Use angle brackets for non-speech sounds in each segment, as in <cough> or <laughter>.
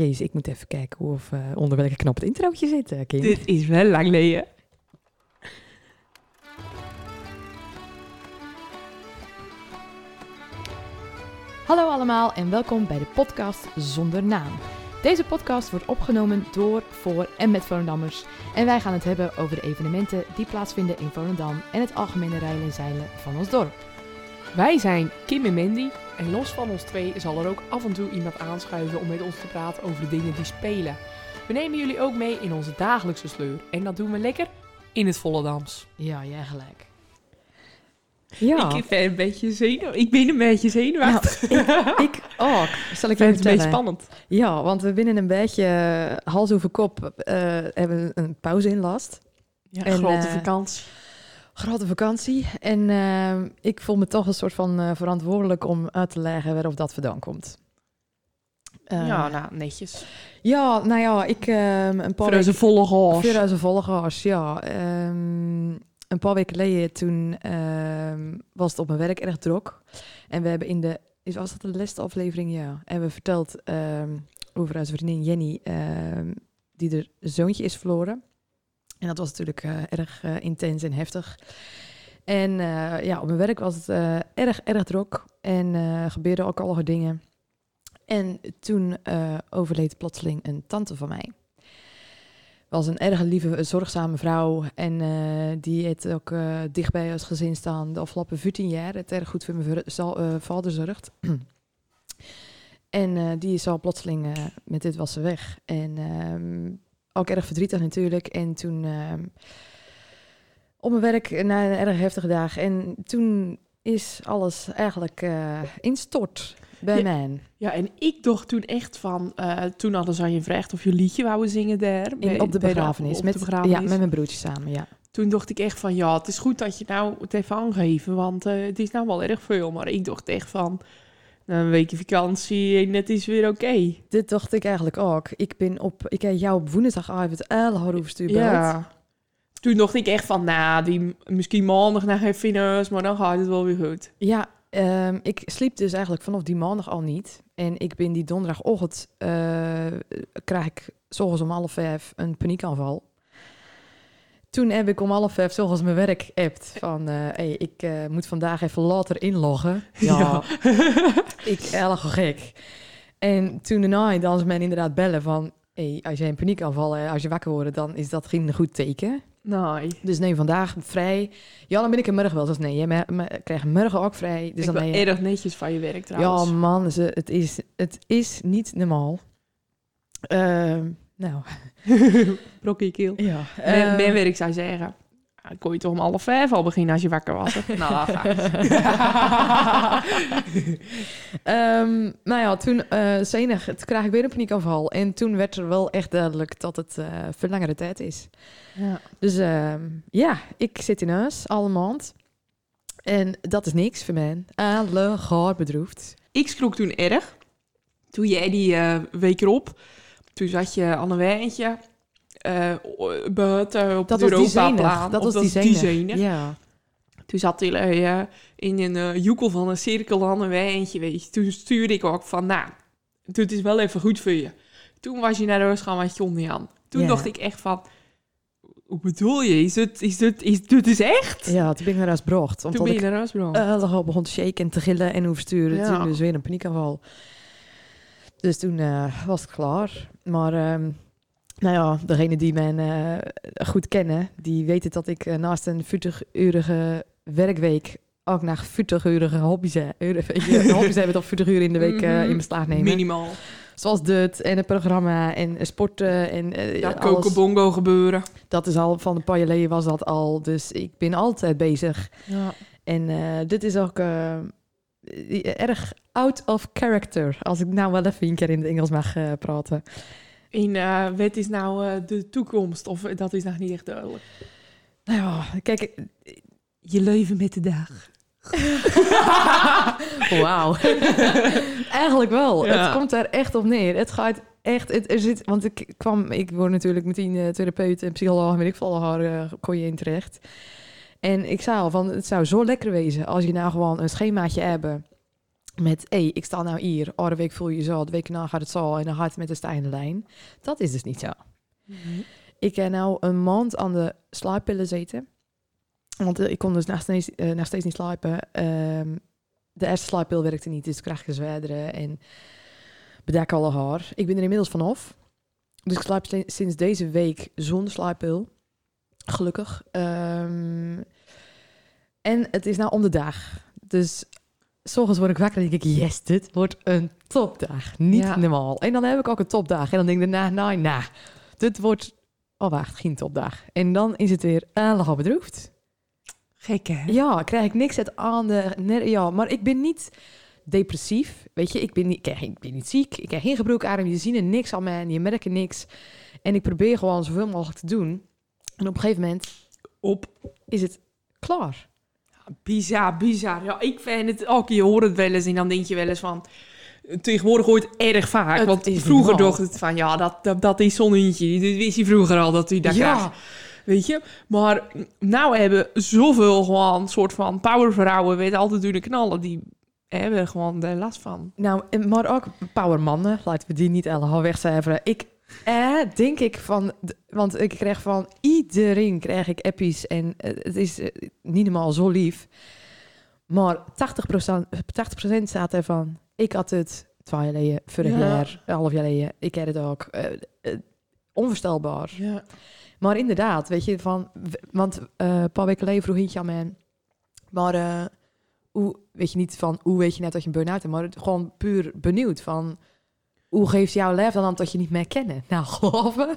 Jezus, ik moet even kijken of eh, onder welke knop het introotje zit, eh. Dit is wel lang geleden. Hallo allemaal en welkom bij de podcast Zonder Naam. Deze podcast wordt opgenomen door, voor en met Volendammers. En wij gaan het hebben over de evenementen die plaatsvinden in Volendam en het algemene rijden en zeilen van ons dorp. Wij zijn Kim en Mandy. En los van ons twee zal er ook af en toe iemand aanschuiven om met ons te praten over de dingen die spelen. We nemen jullie ook mee in onze dagelijkse sleur. En dat doen we lekker in het Volendams. Ja, jij gelijk. Ja, Ik ben een beetje zenuw. Ik ben een beetje zenuwachtig. ik ook. Zal ik je vind het een beetje vertellen? spannend. Ja, want we binnen een beetje eh, hals over kop eh, hebben een pauze in last. Ja, En, grote eh, vakantie. Grote vakantie. En eh, ik voel me toch een soort van eh, verantwoordelijk om uit te leggen waarof dat vandaan komt. Eh, ja, nou, netjes. ja, nou ja, ik eh, een paar weken... Voor onze volgers, ja. Ehm, een paar weken geleden toen ehm, was het op mijn werk erg druk. En we hebben in de, is- was dat de laatste aflevering? Ja. En we verteld over onze vriendin Jenny, die er zoontje is verloren. En dat was natuurlijk eh, erg eh, intens en heftig. En eh, ja, op mijn werk was het erg, erg druk. En gebeurden ook allerlei dingen. En toen overleed plotseling een tante van mij was een erg lieve, zorgzame vrouw. En die heeft ook dicht bij gezin staan de afgelopen 14 jaar. Het erg goed voor mijn vader zorgt. <clears throat> en die is al plotseling met dit was ze weg. En ehm, ook erg verdrietig natuurlijk. En toen ehm, op mijn werk na een erg heftige dag. En toen is alles eigenlijk eh instort bij Ja. mij. Ja, en ik dacht toen echt van... eh, toen hadden ze aan je gevraagd of je liedje wouden zingen daar. In, bij- op de begrafenis. op met, de begrafenis. Ja, met mijn broertje samen, ja. Toen dacht ik echt van... Ja, het is goed dat je nou het even aangeven. Want eh, het is nou wel erg veel. Maar ik dacht echt van... een weekje vakantie en het is weer oké. Dit dacht ik eigenlijk ook. Ik ben op, ik heb jou op woensdagavond heel hard overstuurd. Ja. Toen dacht ik echt van... Nou, die, misschien maandag even in huis. Maar dan gaat het wel weer goed. Ja, ehm, ik sliep dus eigenlijk vanaf die maandag al niet. En ik ben die donderdagochtend, eh krijg ik s'ochtends om half vijf een paniekaanval. Toen heb ik om half vijf, zoals mijn werk appt, van eh, hey, ik eh, moet vandaag even later inloggen. <laughs> Ja, ik erg gek. En toen daarna dan ze mij inderdaad bellen van, hey, als jij een paniekaanval hebt, als je wakker wordt, dan is dat geen goed teken. Nee. Dus nee, vandaag vrij. Ja, dan ben ik er morgen wel. Dus nee, me- krijgt morgen ook vrij. Dus ik dan ben je... erg netjes van je werk Ja, trouwens. man, ze, het, is, het is niet normaal. Ehm, nou, <laughs> Brokkie keel. ja. Mijn, Ehm, mijn werk zou zeggen... "Ah, kon je toch om half vijf al beginnen als je wakker was? hè?" <laughs> nou, ga. <laughs> ehm, nou ja, toen, eh zenig, toen kreeg ik weer een paniekaanval. En toen werd er wel echt duidelijk dat het eh voor langere tijd is. ja. Dus ehm, ja, ik zit in huis, alle maand. En dat is niks voor mij. Alle gaar bedroefd. Ik schrok toen erg. Toen jij die eh, week erop... Toen zat je aan een wijntje... eh, buiten op Dat de was die zenig. Europaplaan. Dat was die. Ja. Toen zat hij eh, in een eh, joekel van een cirkel aan een wijntje, weet je. Toen stuurde ik ook van, nou, dit is wel even goed voor je. Toen was je naar huis gaan met John aan. Toen Ja. dacht ik echt van, hoe bedoel je? Is het, is dit, is dit is echt? Ja, toen ben ik naar huis gebracht. Toen ben je ik naar huis gebracht. uh, al begon te shaken en te gillen en oversturen. Ja. Toen dus weer een paniekaanval. Dus toen was het klaar. Maar ehm, nou ja, degene die mij eh, goed kennen, die weten dat ik eh, naast een 40-urige werkweek ook naar 40-urige hobby's, heb. uren- je, hobby's hebben dat 40 uur in de <laughs> week eh, Mhm. in beslag nemen. Minimaal. Zoals dit en het programma en eh, sporten en eh, Ja, alles. kokenbongo gebeuren. Dat is al van een paar jaar geleden was dat al. Dus ik ben altijd bezig. Ja. En eh, dit is ook eh, erg out of character. Als ik nou wel even een keer in het Engels mag eh, praten. En eh, wat is nou eh, de toekomst? Of eh, dat is nog niet echt duidelijk. Nou ja, kijk. eh, Je leven met de dag. <laughs> Wauw. <laughs> Eigenlijk wel. Ja. Het komt er echt op neer. Het gaat echt. Het, er zit, want ik kwam. Ik word natuurlijk meteen eh, therapeut en psycholoog. en Weet ik veel haar eh, kon je in terecht. En ik zei al van. Het zou zo lekker wezen als je nou gewoon een schemaatje hebben. met, hé, ik sta nou hier, oh, de week voel je je zo, de week na gaat het zo en dan gaat het met de stijgende lijn. Dat is dus niet zo. Ik heb nou een maand aan de slaappillen zitten. Want eh, ik kon dus nog steeds, eh, nog steeds niet slapen. Ehm, de eerste slaappil werkte niet, dus ik kreeg gezwerderen en bedek alle haar. Ik ben er inmiddels vanaf. Dus ik slaap si- sinds deze week zonder slaappil. Gelukkig. Ehm, en het is nou om de dag. Dus s ochtends word ik wakker en denk ik, yes, dit wordt een topdag. Niet Ja. normaal. En dan heb ik ook een topdag. En dan denk ik daarna, nou, nou, dit wordt... Oh, wacht, geen topdag. En dan is het weer helemaal bedroefd. Gek hè? Ja, krijg ik niks uit aan de... Ja, maar ik ben niet depressief. Weet je, ik ben niet, ik, krijg- ben niet ziek. Ik heb geen gebroken Je ziet er niks aan mij en je merkt er niks. En ik probeer gewoon zoveel mogelijk te doen. En op een gegeven moment Op. is het klaar. Bizar, bizar. Ja, ik vind het ook, je hoort het wel eens en dan denk je wel eens van... Tegenwoordig hoort het erg vaak. Het want vroeger dacht het van, ja, dat, dat, dat is zo'n hondje. Dat wist je vroeger al dat u dat krijgt. ja, Weet je? Maar nou hebben zoveel gewoon soort van powervrouwen weten altijd doen de knallen. Die hebben gewoon de last van. nou, maar ook powermannen. Laten we die niet allemaal wegcijferen. Ik eh, denk ik van... Want ik krijg van iedereen krijg ik appies. En eh, het is eh, niet normaal zo lief. Maar 80%, 80 staat ervan... Ik had het twee jaar geleden, vorig Ja. jaar, half jaar geleden. Ik heb het ook. eh, onvoorstelbaar. Ja. Maar inderdaad, weet je, van... Want een paar weken geleden vroeg eentje aan mij... Maar hoe, weet je niet van... Hoe weet je net dat je een burn-out hebt? Maar gewoon puur benieuwd van... Hoe geeft jouw lijf dan aan dat je niet meer kennen? Nou, <laughs> geloof me.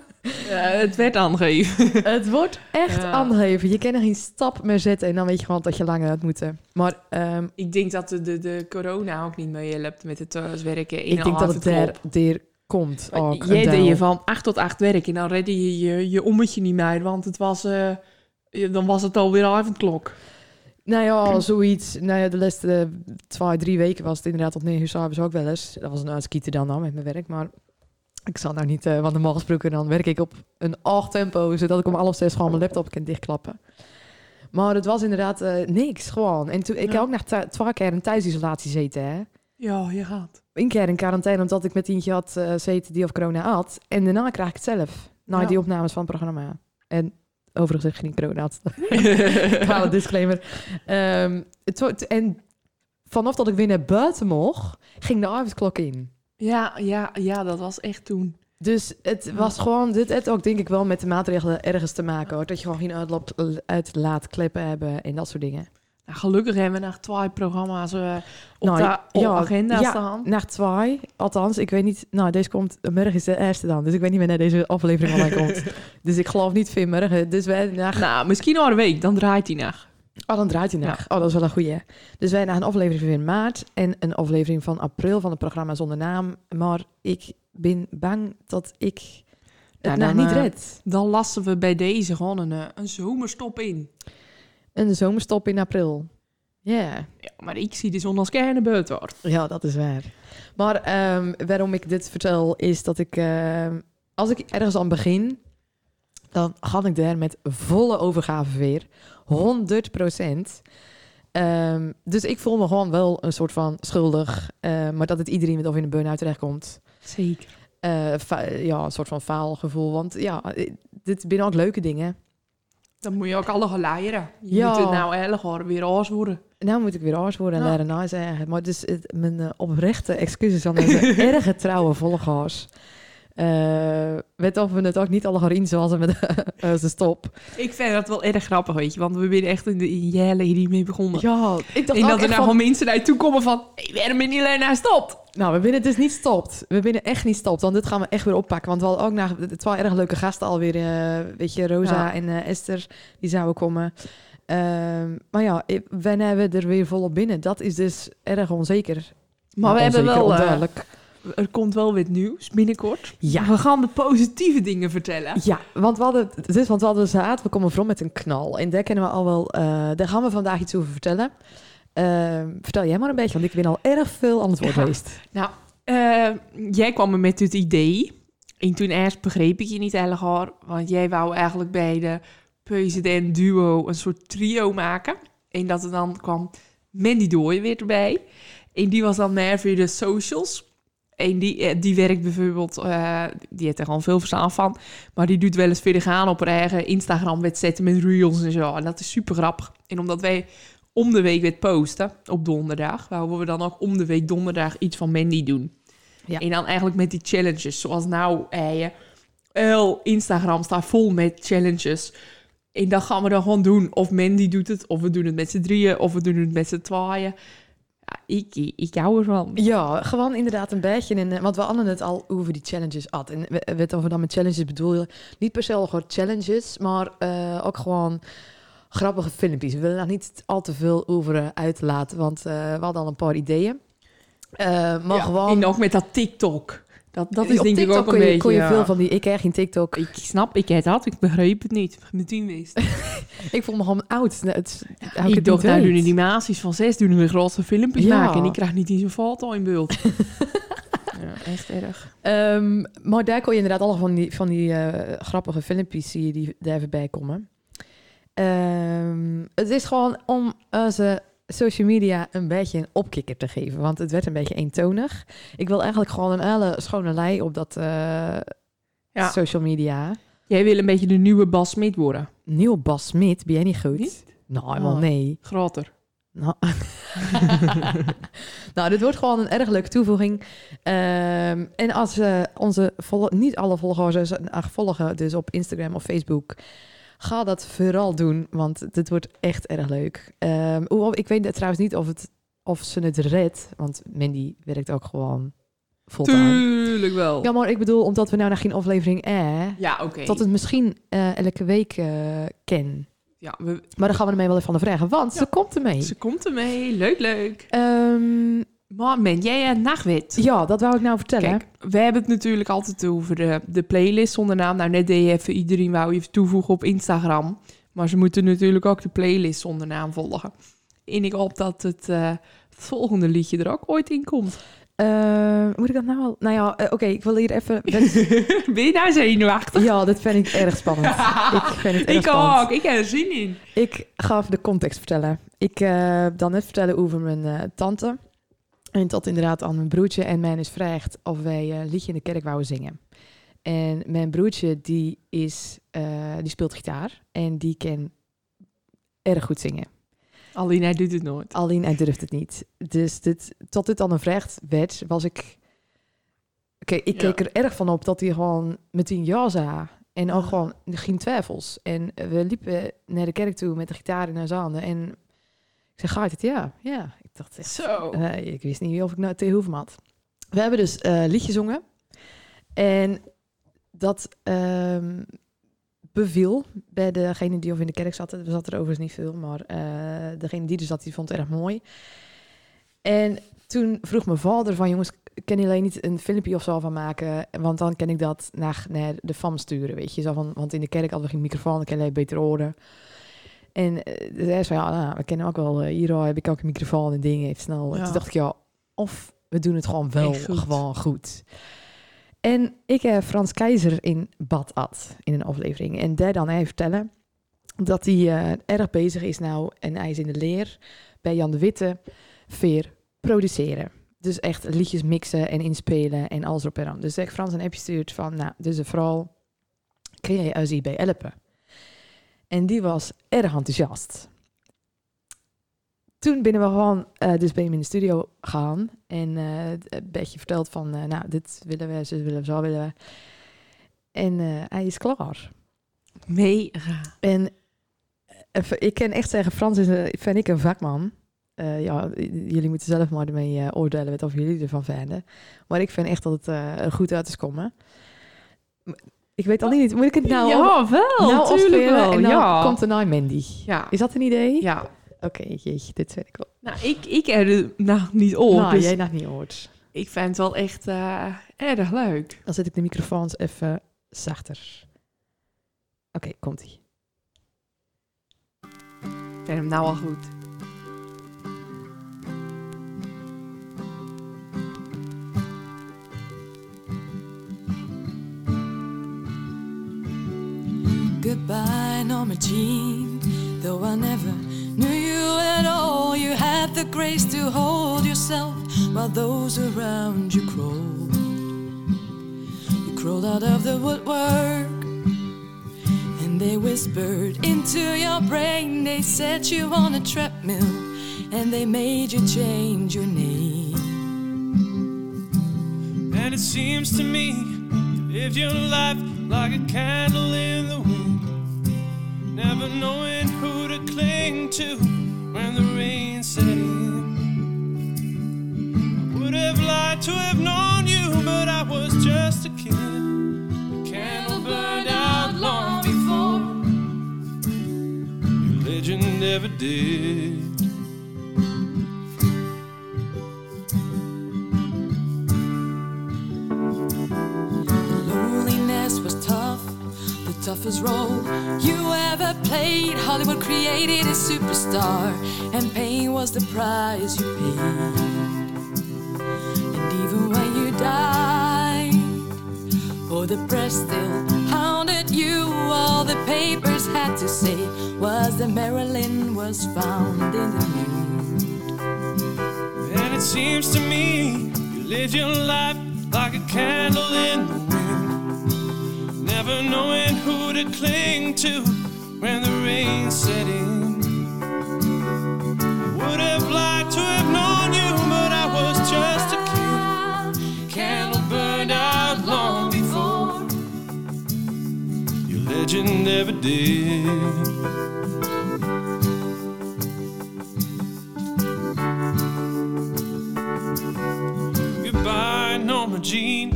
het werd aangegeven. <laughs> Het wordt echt Ja. aangegeven. Je kan er geen stap meer zetten. En dan weet je gewoon dat je langer had moeten. Maar ehm, Ik denk dat de, de, de corona ook niet mee helpt met het thuiswerken. ik denk dat het daar, daar komt ook. Jij deed je van 8 tot 8 werken en dan redde je je, je ommetje niet meer, want het was, eh, je- dan was het alweer avondklok. Nou ja, zoiets. Nou ja, de laatste twee, drie weken was het inderdaad tot negen uur s'avonds ook wel eens. Dat was een uitskieten dan al met mijn werk, maar ik zal nou niet, eh, want normaal gesproken dan werk ik op een acht tempo, zodat ik om half zes gewoon mijn laptop kan dichtklappen. Maar het was inderdaad eh, niks, gewoon. En toen, ik Ja. heb ook nog twee keer in thuisisolatie zitten, hè. Ja, je gaat. Eén keer in quarantaine, omdat ik met eentje had eh zeten die of corona had. En daarna krijg ik het zelf, na Ja. die opnames van het programma. En overigens <laughs> ik geen corona had. Kale disclaimer. Ehm, het, en vanaf dat ik weer naar buiten mocht, ging de avondklok in. ja, ja, ja, dat was echt toen. Dus het was gewoon, dit heeft ook denk ik wel met de maatregelen ergens te maken hoor. Dat je gewoon geen uitloop, uitlaatkleppen hebben en dat soort dingen. Nou, gelukkig hebben we nog twee programma's eh, op Nou, de op ja, agenda ja. staan. Nacht 2, althans, ik weet niet, nou deze komt, morgen is de eerste dan. Dus ik weet niet wanneer deze aflevering online <laughs> komt. Dus ik geloof niet veel morgen. Dus wij naar Nou, misschien al een week, dan draait hij nog. Oh, dan draait hij nog. Oh, dat is wel een goeie. Dus wij naar een aflevering van in maart en een aflevering van april van het programma zonder naam. Maar ik ben bang dat ik het Nou, dan, niet eh, red. Dan lassen we bij deze gewoon een, eh, een zomerstop in. Een zomerstop in april. Ja, Ja, maar ik zie de zon als hoor. ja, dat is waar. Maar ehm, waarom ik dit vertel is dat ik, ehm, als ik ergens aan begin, dan ga ik daar met volle overgave weer. 100 procent. Ehm, dus ik voel me gewoon wel een soort van schuldig. eh, maar dat het iedereen met of in een burn-out terechtkomt. Zeker. eh, ja, een soort van faalgevoel. Want ja, eh, dit zijn ook leuke dingen. Dan moet je ook alle leren. Je Ja. moet het nou eigenlijk weer oors worden. Nou moet ik weer oors worden en Ja. leren na zeggen. Maar dus het, mijn eh, oprechte excuses aan deze <laughs> erge trouwe volgers. Eh weet of we het ook niet alle gaan in zoals met <laughs> de stop. Ik vind dat wel erg grappig, weet je. Want we zijn echt in de in jaren hiermee begonnen. Ja, ik dacht en dat er nou gewoon mensen naar je toe komen van... Hey, waarom ben je alleen naar stopt? Nou, we binnen dus niet stopt. We binnen echt niet stopt. Want dit gaan we echt weer oppakken. Want we hadden ook twee erg leuke gasten alweer. eh weet je, Rosa Ja. en eh, Esther. Die zouden komen. Ehm, maar ja, wanneer we er weer volop binnen. Dat is dus erg onzeker. Maar we hebben wel... eh, onduidelijk. er komt wel weer nieuws binnenkort. Ja. We gaan de positieve dingen vertellen. Ja, want we hadden, is, want we hadden zaad, we komen vrom met een knal. En daar kennen we al wel, daar gaan we vandaag iets over vertellen. Ehm, vertel jij maar een beetje, want ik ben al erg veel aan het woord Ja. geweest. Eh, jij kwam me met het idee. En toen eerst begreep ik je niet helemaal. Want jij wou eigenlijk bij de president duo een soort trio maken. En dat er dan kwam Mandy Dooyen weer erbij. En die was dan meer voor de socials. En die, eh, die werkt bijvoorbeeld, eh, die heeft er gewoon veel verstaan van. Maar die doet wel eens verder gaan op haar eigen Instagram zetten met reels en zo. En dat is super grappig. En omdat wij om de week weer posten op donderdag, wouden we dan ook om de week donderdag iets van Mandy doen. Ja. En dan eigenlijk met die challenges, zoals nou, eh, heel Instagram staat vol met challenges. En dan gaan we dan gewoon doen. Of Mandy doet het, of we doen het met z'n drieën, of we doen het met z'n tweeën. Ja, ik, ik hou ervan. Ja, gewoon inderdaad een beetje. In, want we hadden het al over die challenges had. En we- weet of we dan met challenges bedoelen. Niet per se gewoon challenges, maar eh, ook gewoon grappige filmpjes. We willen daar niet al te veel over eh, uitlaten, want eh, we hadden al een paar ideeën. Eh, maar Ja, gewoon... En ook met dat TikTok. Dat, dat is op denk ik TikTok ook een kon je, beetje... kon je ja. veel van die... Ik krijg geen TikTok. Ik snap, ik het had, ik begreep het niet. Met tien wist. Ik voel me gewoon oud. Het, hou ik het dacht, nou doen animaties van zes, doen we grote filmpjes Ja. maken. En ik krijg niet eens een foto in beeld. <laughs> ja, echt erg. Ehm, maar daar kon je inderdaad alle van die, van die grappige filmpjes zie je die daar even bij komen. Ehm, het is gewoon om onze social media een beetje een opkikker te geven. Want het werd een beetje eentonig. Ik wil eigenlijk gewoon een hele schone lei op dat eh, Ja. social media. Jij wil een beetje de nieuwe Bas Smit worden. Nieuw Bas Smit, ben jij niet goed? Niet? Nou, helemaal Oh. nee. Groter. Nou. <laughs> nou, dit wordt gewoon een erg leuke toevoeging. Ehm, en als eh, onze niet alle volgers eh, volgen, dus op Instagram of Facebook, ga dat vooral doen, want dit wordt echt erg leuk. Ehm, hoewel, ik weet trouwens niet of, het, of ze het redt, want Mandy werkt ook gewoon fulltime. Tuurlijk wel. Ja, maar ik bedoel, omdat we nou nog geen aflevering eh, Ja, oké. dat het misschien eh, elke week eh ken. Ja, we, Maar dan gaan we ermee wel even van de vragen, want Ja. ze komt ermee. ze komt ermee. Leuk, leuk. Ehm, Man, jij een nachtwit. Ja, dat wou ik nou vertellen. Kijk, we hebben het natuurlijk altijd over de, de playlist zonder naam. Nou, net deed je even iedereen wou je toevoegen op Instagram. Maar ze moeten natuurlijk ook de playlist zonder naam volgen. En ik hoop dat het, eh, het volgende liedje er ook ooit in komt. Eh, moet ik dat nou al? Nou ja, eh, oké, ik wil hier even... <laughs> ben je nou zenuwachtig? ja, dit vind ik erg spannend. <laughs> ik vind het erg Ik spannend. ook, ik heb er zin in. Ik ga even de context vertellen. Ik eh dan net vertellen over mijn eh, tante. En tot inderdaad aan mijn broertje en mij is gevraagd of wij eh, een liedje in de kerk wouden zingen. En mijn broertje die, is, eh, die speelt gitaar en die kan erg goed zingen. Alleen hij doet het nooit. Alleen hij durft het niet. Dus dit, tot dit dan een vraag werd, was ik... Oké, ik Ja. keek er erg van op dat hij gewoon meteen ja zei. En ook gewoon geen twijfels. En we liepen naar de kerk toe met de gitaar in onze handen. En zei, gaat het? Ja. Ja. Ik dacht echt... Zo. eh, ik wist niet of ik nou tegen hoeven had. We hebben dus eh liedje zongen. En dat ehm, beviel bij degene die of in de kerk zat. Er zat er overigens niet veel, maar eh, degene die er zat, die vond het erg mooi. En toen vroeg mijn vader van, jongens, kan jullie niet een filmpje of zo van maken? Want dan kan ik dat naar, naar de fam sturen, weet je. Zo van, want in de kerk hadden we geen microfoon, dan kan je beter horen. En uh, zei, ja, nou, we kennen ook wel, eh, hier oh, heb ik ook een microfoon en dingen, even snel. Ja. toen dacht ik, ja, of we doen het gewoon wel goed. gewoon goed. En ik heb Frans Keizer in bad at in een aflevering. En daar dan hij vertellen dat hij eh, erg bezig is nou en hij is in de leer bij Jan de Witte veer produceren. Dus echt liedjes mixen en inspelen en alles erop en aan. Dus ik Frans een appje stuurt van, nou, dus vrouw, kun jij ons hierbij helpen? En die was erg enthousiast. Toen binnen we gewoon eh, dus bij hem in de studio gaan en eh, een beetje verteld van, eh, nou, dit willen we, zo willen we, zo willen we. En eh, hij is klaar. Mega. En eh, ik kan echt zeggen, Frans is vind ik een vakman. Eh, ja, jullie moeten zelf maar ermee eh, oordelen wat of jullie ervan vinden. Maar ik vind echt dat het eh, er goed uit is komen. Ik weet al niet, moet ik het nou, ja, wel. nou tuurlijk afspelen wel. en dan ja. komt er nou Mandy. ja. Is dat een idee? Ja. Oké, jeetje, dit weet ik wel. Nou, ik, ik heb nog niet op. nou, dus jij nog niet hoort. ik vind het wel echt eh, erg leuk. Dan zet ik de microfoons even zachter. Oké, komt-ie. Ik vind hem nou al goed. Goodbye, Norma Jean. Though I never knew you at all, you had the grace to hold yourself while those around you crawled. You crawled out of the woodwork and they whispered into your brain. They set you on a treadmill and they made you change your name. And it seems to me you lived your life like a candle in the wind, never knowing who to cling to when the rain set in. I would have liked to have known you, but I was just a kid. The candle burned out long before your legend ever did. Toughest role you ever played. Hollywood created a superstar, and pain was the price you paid. And even when you died, oh, the press still hounded you. All the papers had to say was that Marilyn was found in the nude. And it seems to me you lived your life like a candle in the wind, never knowing who to cling to when the rain set in. Would have liked to have known you, but I was just a kid. Candle burned out long before your legend ever did. Goodbye, Norma Jean.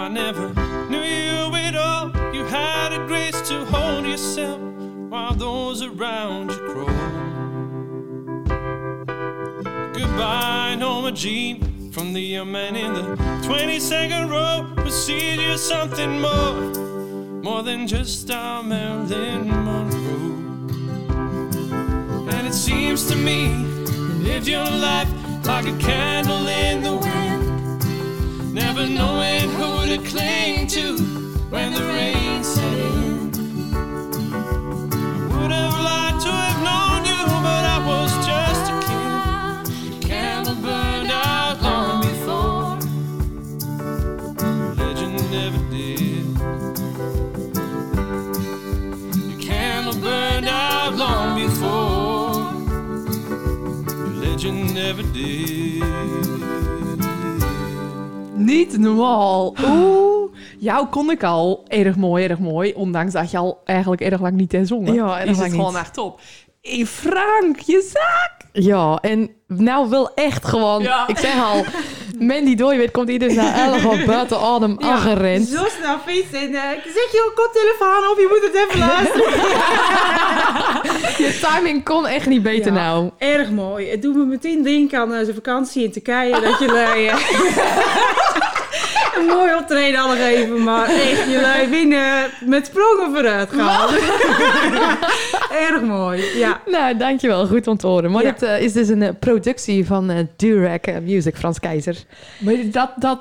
I never knew you at all, you had a grace to hold yourself while those around you crawled. Goodbye, Norma Jean. From the young man in the 22nd row, sees you something more, more than just our Marilyn Monroe. And it seems to me you lived your life like a candle in the wind, never knowing who to cling to when the rain set in. I would have liked to have known you, but I was just a kid. Candle burned out long before legend never did. Your candle burned out long before your legend never did. Niet normaal. Oeh, jou kon ik al erg mooi, erg mooi. Ondanks dat je al eigenlijk erg lang niet hebt zongen. Ja, erg is lang het gewoon niet. echt top. Hey Frank, je zaak! Ja, en nou wil echt gewoon... Ja. Ik zeg al, Mandy Dooiwit komt iedere na 11 al buiten adem aangerend. Zo snel fietsen. En, eh, zet je koptelefoon op, je moet het even luisteren. <laughs> Je timing kon echt niet beter Ja. nou. Erg mooi. Het doet me meteen denken aan eh, zijn vakantie in Turkije. Dat jullie eh, <laughs> een mooi optreden gegeven. Maar echt, jullie winnen met sprongen vooruit gaan. <laughs> Erg mooi, ja. Nou, dankjewel. Goed om te horen. Maar Ja. dit eh, is dus een eh, productie van eh Durac Music, Frans Keizer. Maar dat, dat,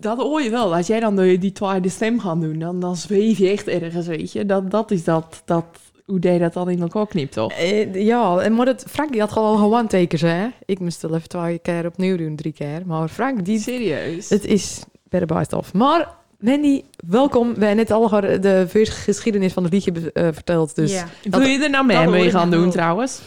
dat hoor je wel. Als jij dan die die tweede stem gaat doen, dan, dan zweef je echt ergens, weet je. Dat, dat is dat, dat, hoe deed dat dan in elkaar knipt, toch? Eh, ja, en maar het, Frank die had gewoon gewoon tekens, hè. Ik moest het even twee keer opnieuw doen, drie keer. Maar Frank, die, Serieus? het is bij de best of. Maar Mandy, welkom. We hebben net al de geschiedenis van het liedje eh, verteld. Dus ja. Wil je er nou mee dat mee ik gaan doen, trouwens?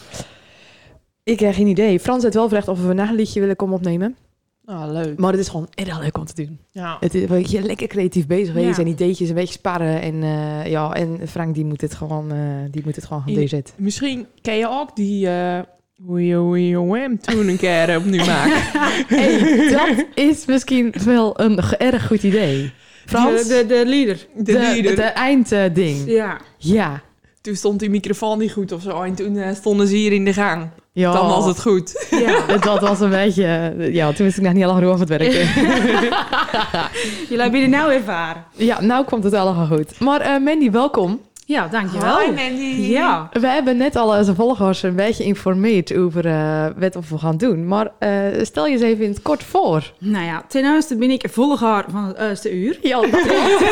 ik heb geen idee. Frans heeft wel gevraagd of we een liedje willen komen opnemen. Ah, leuk. Maar het is gewoon erg leuk om te doen. Ja. Het is weet je, lekker creatief bezig Ja. wezen en ideetjes een beetje sparren. En, eh, ja, en Frank die moet het gewoon, eh, die moet het gewoon gaan doorzetten. Misschien kan je ook die... eh hoe hoe hem toen een keer opnieuw maken. <laughs> Hey, dat is misschien wel een erg goed idee. Frans, De, de, de leader. De, de, de eindding. Ja. Ja. Toen stond die microfoon niet goed of zo. En toen eh, stonden ze hier in de gang. ja. Dan was het goed. ja. <laughs> Dat was een beetje... eh, Ja, toen wist ik nog niet al hoe over het werken. <laughs> Jullie hebben het nou ervaren. ja, nou komt het allemaal goed. Maar eh, Mandy, welkom. Ja, dankjewel. Hi, Mandy. Ja. We hebben net al onze volgers een beetje geïnformeerd over eh, wat of we gaan doen. Maar eh, stel je eens even in het kort voor. Nou ja, ten eerste ben ik volger van het eerste uur. Ja, dat klopt.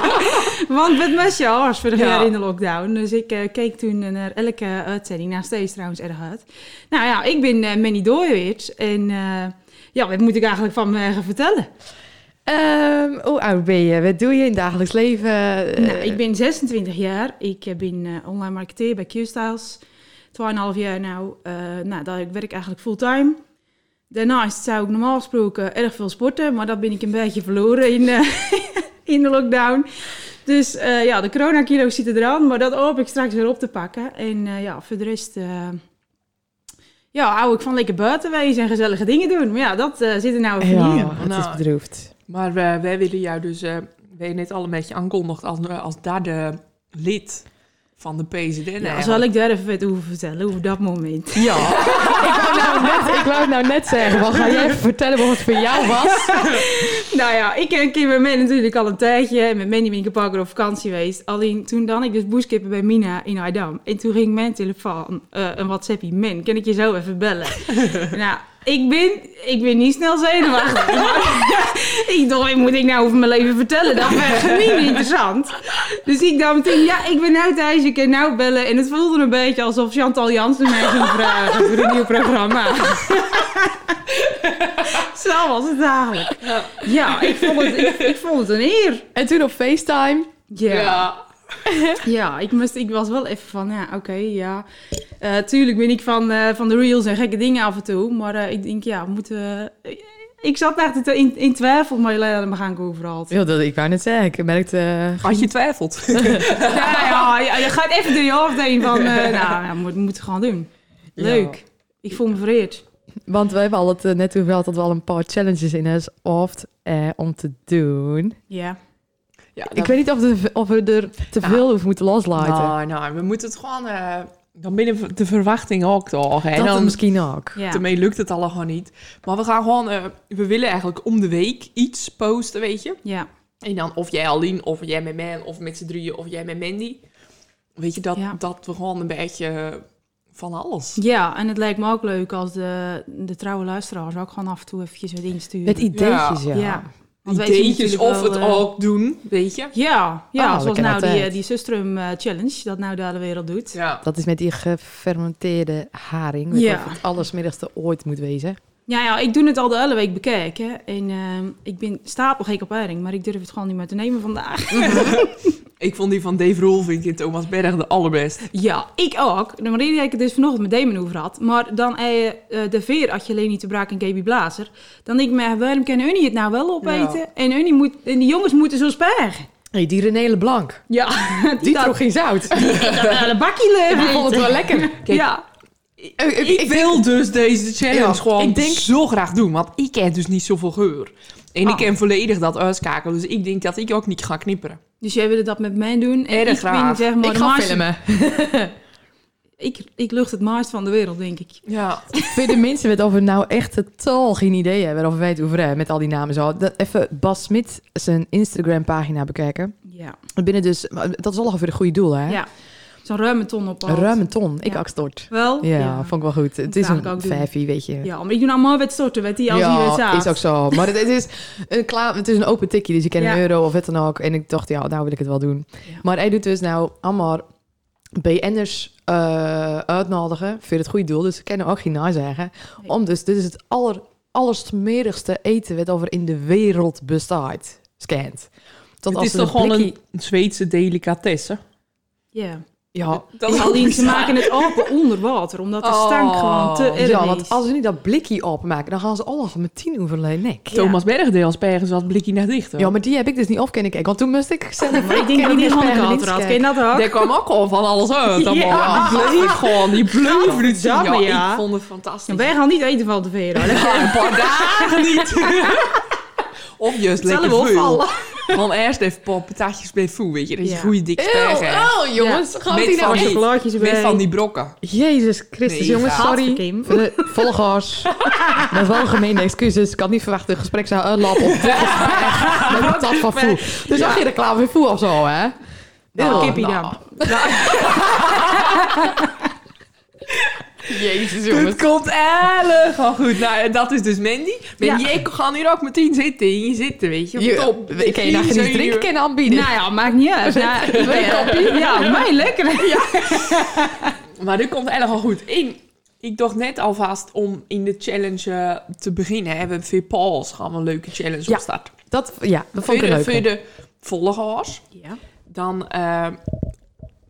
<laughs> Want met mijn was vorig Ja. jaar in de lockdown. Dus ik eh, keek toen naar elke uitzending. Nog steeds trouwens erg uit. Nou ja, ik ben eh Manny Dooiwits. En eh, ja, wat moet ik eigenlijk van me gaan vertellen? Ehm, hoe oud ben je? Wat doe je in het dagelijks leven? Nou, ik ben 26 jaar. Ik ben eh, online marketeer bij Q-Styles. 2,5 jaar nou. Eh, nou, dat, ik werk eigenlijk fulltime. Daarnaast zou ik normaal gesproken erg veel sporten, maar dat ben ik een beetje verloren in, eh, <laughs> in de lockdown. Dus eh, ja, de coronakilo's zitten eraan, maar dat hoop ik straks weer op te pakken. En eh, ja, voor de rest eh, ja, hou ik van lekker buiten wezen en gezellige dingen doen. Maar ja, dat eh, zit er nou even niet in. ja, het is Nou, bedroefd. Maar eh, wij willen jou dus, eh wij net al een beetje aankondigd als, als derde lid van de PZD. Ja, zal ik daar even wat over vertellen, over dat moment? <laughs> Ja, <laughs> ik, wou nou net, ik wou het nou net zeggen. Wat ga jij even vertellen wat het voor jou was? <laughs> Nou ja, ik ken Kim en Men natuurlijk al een tijdje. Met Manny ben ik een paar keer op vakantie geweest. Alleen toen dan ik dus boeskippen bij Mina in Aydam. En toen ging mijn telefoon, eh, een WhatsAppie. Men, kan ik je zo even bellen? nou, ik ben, ik ben niet snel zenuwachtig. maar <laughs> ik dacht, wat moet ik nou over mijn leven vertellen? Dat werd <laughs> niet interessant. Dus ik dacht meteen, ja, ik ben nou thuis, ik kan nou bellen. En het voelde een beetje alsof Chantal Jansen mij ging vragen voor een nieuw programma. <laughs> Zo was het eigenlijk. Ja, ik vond het, ik, ik vond het een eer. En toen op FaceTime. Ja, ja. <laughs> Ja. ik, moest, ik was wel even van, ja, oké, ja. Eh, tuurlijk ben ik van, eh, van de reels en gekke dingen af en toe. Maar eh, ik denk, ja, we moeten... ik zat echt in, in twijfel, maar laten we gaan overal. Ja, dat, ik wou net zeggen, ik merkte... Had je twijfelt? <laughs> Ja, ja, ja, je gaat even door je hoofd heen van, eh, nou, ja, we moeten gewoon doen. Leuk. Ik voel me vereerd. Want we hebben al het net over gehad dat we al een paar challenges in ons hoofd eh, om te doen. Ja. Ja, Ik weet niet of, de, of we er te Nou. veel over moeten loslaten. Nou, nou, we moeten het gewoon... eh, dan binnen de verwachting ook toch. hè. dat En dan, misschien ook. ja. Daarmee lukt het al gewoon niet. Maar we gaan gewoon... eh, we willen eigenlijk om de week iets posten, weet je. Ja. En dan of jij alleen, of jij met Man, of met z'n drieën, of jij met Mandy. Weet je, dat, Ja. dat we gewoon een beetje van alles. ja, en het lijkt me ook leuk als de, de trouwe luisteraars ook gewoon af en toe eventjes wat insturen. Met ideetjes, ja. Ja. Want wij zien Ideetjes of wel, het eh, ook doen, weet je. Ja, ja Ah, zoals nou die, eh, die Sustrum eh, Challenge, dat nou de hele wereld doet. Ja. Dat is met die gefermenteerde haring. Ja. of het allersmiddigste ooit moet wezen. Ja, ja, ik doe het al de hele week bekijken. En ehm, ik ben stapelgek op haring, maar ik durf het gewoon niet meer te nemen vandaag. <laughs> <laughs> Ik vond die van Dave Rolvink in Thomas Berg de allerbest. ja, ik ook. De reden dat ik het dus vanochtend met Damon over had. Maar dan eh, eh, de veer had je alleen niet te braak en Gaby Blazer. Dan denk ik me, waarom kan Unie het nou wel opeten? En, Unie moet, en die jongens moeten zo spergen. Hey, die René Leblanc. Ja, <laughs> Die dat, trok geen zout. dat hele bakje Ik leven. vond het wel lekker. Kijk, Ja, Ik, ik wil dus deze challenge Ja, gewoon ik denk- zo graag doen, want ik ken dus niet zoveel geur. En Oh. ik ken volledig dat uitschakelen, dus ik denk dat ik ook niet ga knipperen. dus jij wilde dat met mij doen. En Erg ik graag. ben zeg maar Ik ga filmen. <laughs> Ik, ik lucht het maarst van de wereld, denk ik. Ja, Voor de mensen met of we nou echt totaal geen idee hebben of we weten over hebben met al die namen zo. Dat, even Bas Smit zijn Instagram pagina bekijken. Ja, Binnen dus, dat is al voor de goede doel hè? ja. Zo'n ruime ton op. Een ruime ton. Ik Ja. ook stort. Wel? Ja, vond ik wel goed. Het is een vijfie, weet je. Ja, maar ik doe nou maar wat storten, wat die als die het Ja, is ook zo. Maar het, het is een klaar, het is een open tikje, dus je kan Ja. een euro of wat dan ook. En ik dacht, ja, nou wil ik het wel doen. Ja. Maar hij doet dus nou allemaal BN'ers eh uitnodigen voor het goede doel. Dus ik kan er ook geen na zeggen. Nee. Om dus, dit is het aller, allersmerigste eten wat over in de wereld bestaat. Scant. Tot het is toch gewoon blikkie- een Zweedse delicatesse? Ja. Ja, Dat Alleen ze maken het open onder water, omdat de stank Oh. gewoon te erg ja, want als ze niet dat blikje openmaken, dan gaan ze allemaal met tien over nek. Ja. Thomas Berg deed als Bergen zat blikje naar dicht. hoor. Ja, maar die heb ik dus niet op kunnen kijken. Want toen moest ik zelf... Maar ik denk dat die kat had. Ken je dat ook? Daar kwam ook al van alles uit. <laughs> allemaal. Ja. Die bleef gewoon, die bleef jammer, Ja, ja. ik vond het fantastisch. Wij gaan niet eten van hoor. Dat Ja, een paar dagen niet. <laughs> of juist lekker veel. Gewoon <laughs> eerst even een paar patatjes bij voe, weet je. Dat je Ja. goede dikke hebt. oh jongens, gaan Met die van nou Met van die brokken. Jezus Christus, Nee, jongens, ja. sorry. <laughs> Volgers. <laughs> Met wel gemeene excuses. Ik had niet verwacht dat het gesprek zou uitlopen op dit gesprek. Met dat van Foe. Dus Ja. je reclame voor Foe of zo, hè? Nou, kippie nou. Jezus, Het komt wel goed. Nou, dat is dus Mandy. Maar Ja. jij kan hier ook meteen zitten. Hier zitten, weet je. Je, Top. ik kan je nou geen drinken je- kunnen aanbieden. Nou ja, maakt niet uit. Ja, ja, <laughs> ja, mij <laughs> lekker. Maar dit komt wel goed. Eén, ik dacht net alvast om in de challenge eh, te beginnen. Hebben we voor Pauls gaan we een leuke challenge Ja, opstarten. Dat, ja, dat vond ik leuk. voor de volgers. Ja. Dan eh,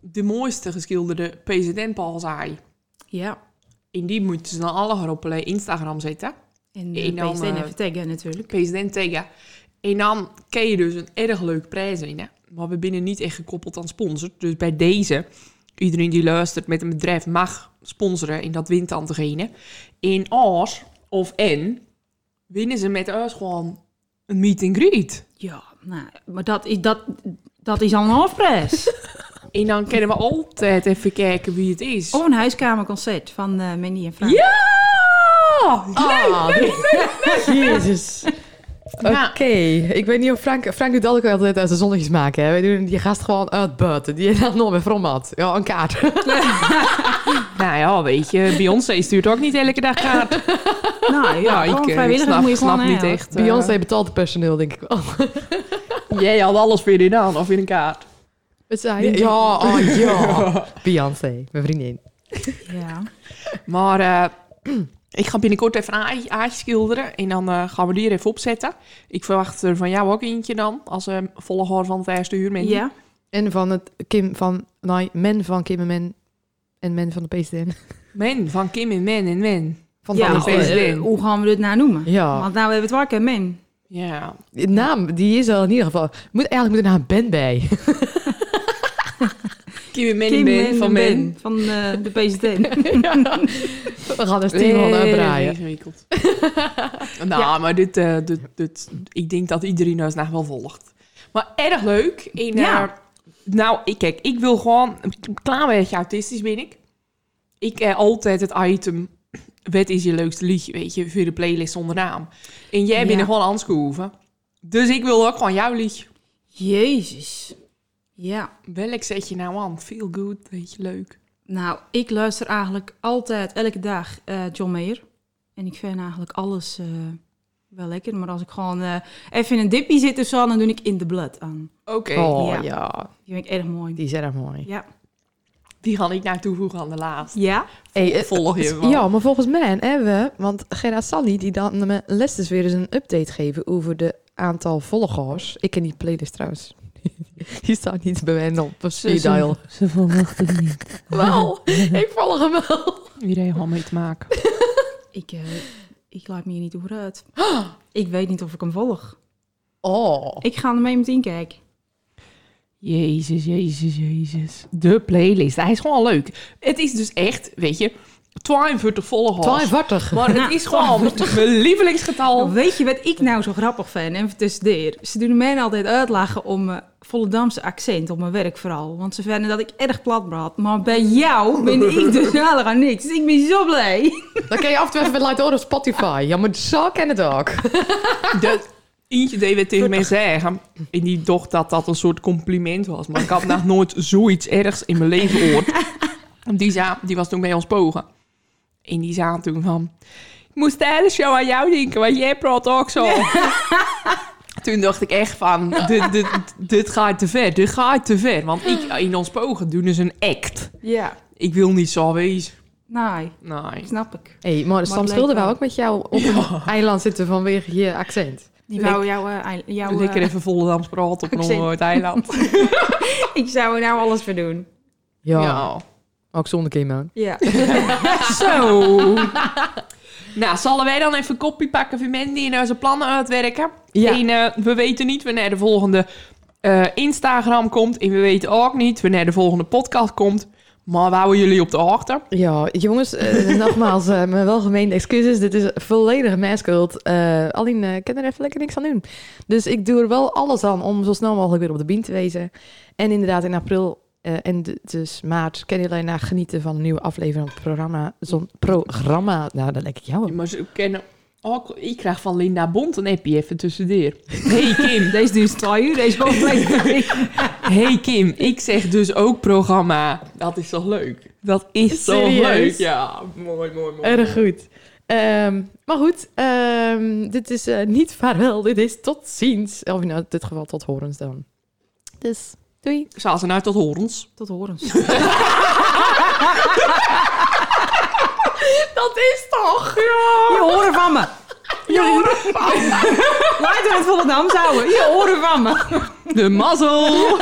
de mooiste geschilderde president Paul zei. Ja. In die moeten ze dan alle op eh, Instagram zetten. En En de dan, PSN eh, even taggen natuurlijk. president tegen. En dan kun je dus een erg leuk prijs winnen. Maar we binnen niet echt gekoppeld aan sponsor. Dus bij deze, iedereen die luistert met een bedrijf mag sponsoren. En dat wint dan degene. In als of en winnen ze met ons gewoon een meet and greet. Ja, nou, maar dat is, dat, dat is al een halfprijs. <laughs> En dan kunnen we altijd even kijken wie het is. of een huiskamerconcert van eh Mandy en Frank. Ja! Ah, Jezus. Oké, Ja. ik weet niet of Frank... Frank doet altijd altijd uit de zonnetjes maken. Hè. Wij doen die gast gewoon uitbuiten. Die dan nog weer from had. Ja, een kaart. <laughs> Nou ja, weet je, Beyoncé stuurt ook niet elke dag kaart. <laughs> Nou ja, ik, gewoon eh, vrijwilligers snap, moet je snap gewoon niet hebben. echt. eh, Beyoncé betaalt het personeel, denk ik wel. <laughs> Jij had alles weer gedaan, of in een kaart. Je? Ja, oh ja. <laughs> Beyoncé, mijn vriendin. Ja. Maar eh, <clears throat> ik ga binnenkort even een aai schilderen. En dan eh, gaan we die er even opzetten. Ik verwacht er van jou ook eentje dan. Als uh, volger van het eerste uur. Mandy. ja. En van het Kim van... Nee, men van Kim en men. En men van de PSDN. Men, van Kim en Men en Men. Van ja de eh, PSDN. hoe gaan we dit nou noemen? Ja. Want nou hebben we het wakker, men. Ja. De naam, die is er in ieder geval... Moet, eigenlijk moet er nou een band bij. <laughs> Kim en Men Kim, en Men Men van. Ben van eh, de PSDN. <laughs> <laughs> We gaan er tien man Nee, uitbraaien. ingewikkeld. <laughs> nou, maar dit, eh, dit, dit, ik denk dat iedereen nog wel volgt. Maar erg leuk. En, Ja. eh, nou, ik, kijk, ik wil gewoon... Een klein beetje autistisch ben ik. Ik heb altijd het item... Wat is je leukste liedje, weet je, voor de playlist zonder naam. En jij bent er gewoon aanschoven. Dus ik wil ook gewoon jouw liedje. Jezus. Ja. Welk zet je nou aan? Feel good, weet je, leuk. Nou, ik luister eigenlijk altijd, elke dag, eh, John Mayer. En ik vind eigenlijk alles eh, wel lekker. Maar als ik gewoon eh, even in een dippie zit of zo, dan doe ik In the Blood aan. Oké, Oh Ja. ja. Die vind ik erg mooi. die is erg mooi. Ja. die ga ik nou toevoegen aan de laatste. Ja? Hey, Volg je wel. Ja, maar volgens mij hebben we, want Gerard Sally die dan me les dus weer eens een update geven over de aantal volgers. Ik ken die playlist trouwens. <laughs> Die staat niet bij mij op speed dial. Ze verwachten het niet. <laughs> Wel, ik volg hem wel. Iedereen gewoon mee te maken. <laughs> Ik, eh, ik laat me hier niet over uit. <gasps> Ik weet niet of ik hem volg. Oh. Ik ga er mee meteen kijken. Jezus, jezus, jezus. De playlist. Hij is gewoon leuk. Het is dus echt, weet je, 42 volgers. 52. Maar het Nou, is gewoon mijn lievelingsgetal. Weet je wat ik nou zo grappig vind? Even tussendoor. Ze doen mij altijd uitlachen om mijn Volendamse accent, op mijn werk vooral. Want ze vinden dat ik erg plat praat. Maar bij jou ben ik <laughs> dus helemaal niks. Dus ik ben zo blij. Dan kan je af en toe even laten horen op Spotify. Ja, maar zo ken het ook. De, eentje deed we tegen mij zeggen. En die dacht dat dat een soort compliment was. Maar ik had nog nooit zoiets ergs in mijn leven gehoord. <laughs> Die, die was toen bij ons pogen. En die zei toen van... Ik moest de hele show aan jou denken, want jij praat ook zo. <laughs> Toen dacht ik echt van, dit, dit, dit gaat te ver, dit gaat te ver. Want ik, in ons pogen doen dus een act. Ja. Ik wil niet zo wezen. Nee, Nee. snap ik. hey, maar Sam Schilder wou wel. ook met jou op een eiland zitten vanwege je accent. Die wou jou, eh, ei- jou Lekker eh, even Volendams praten op een eiland. <laughs> ik zou er nou alles voor doen. Ja, ja. Ook zonder Kim Ja. <laughs> Zo. <laughs> nou, zullen wij dan even een kopie pakken voor Mandy en onze plannen uitwerken? Ja. En eh, we weten niet wanneer de volgende eh, Instagram komt. En we weten ook niet wanneer de volgende podcast komt. Maar we houden jullie op de hoogte. Ja, jongens, eh, <laughs> nogmaals, eh, mijn welgemeende excuses. Dit is volledig mijn schuld. Eh, alleen, eh, ik kan er even lekker niks aan doen. Dus ik doe er wel alles aan om zo snel mogelijk weer op de been te wezen. En inderdaad, in april eh, en dus maart kunnen jullie naar genieten van een nieuwe aflevering van het programma. Zo'n programma, nou, dat lijkt ik jou. Maar ze kennen ook... Ik krijg van Linda Bont een appje even tussendoor. Hey Kim. Deze duurt twee uur, deze aflevering. <laughs> Hey Kim, ik zeg dus ook programma. Dat is toch leuk? Dat is toch Serieus? leuk? Ja, mooi, mooi, mooi. Erg goed. Ehm, maar goed, ehm, dit is eh, niet vaarwel, dit is tot ziens. Of in dit geval tot horens dan. Dus, doei. Zal ze nou tot horens? Tot horens. <laughs> Dat is toch? Je horen van me. Je horen van me. Laten we het Volendam houden. Je horen van me. De mazzel.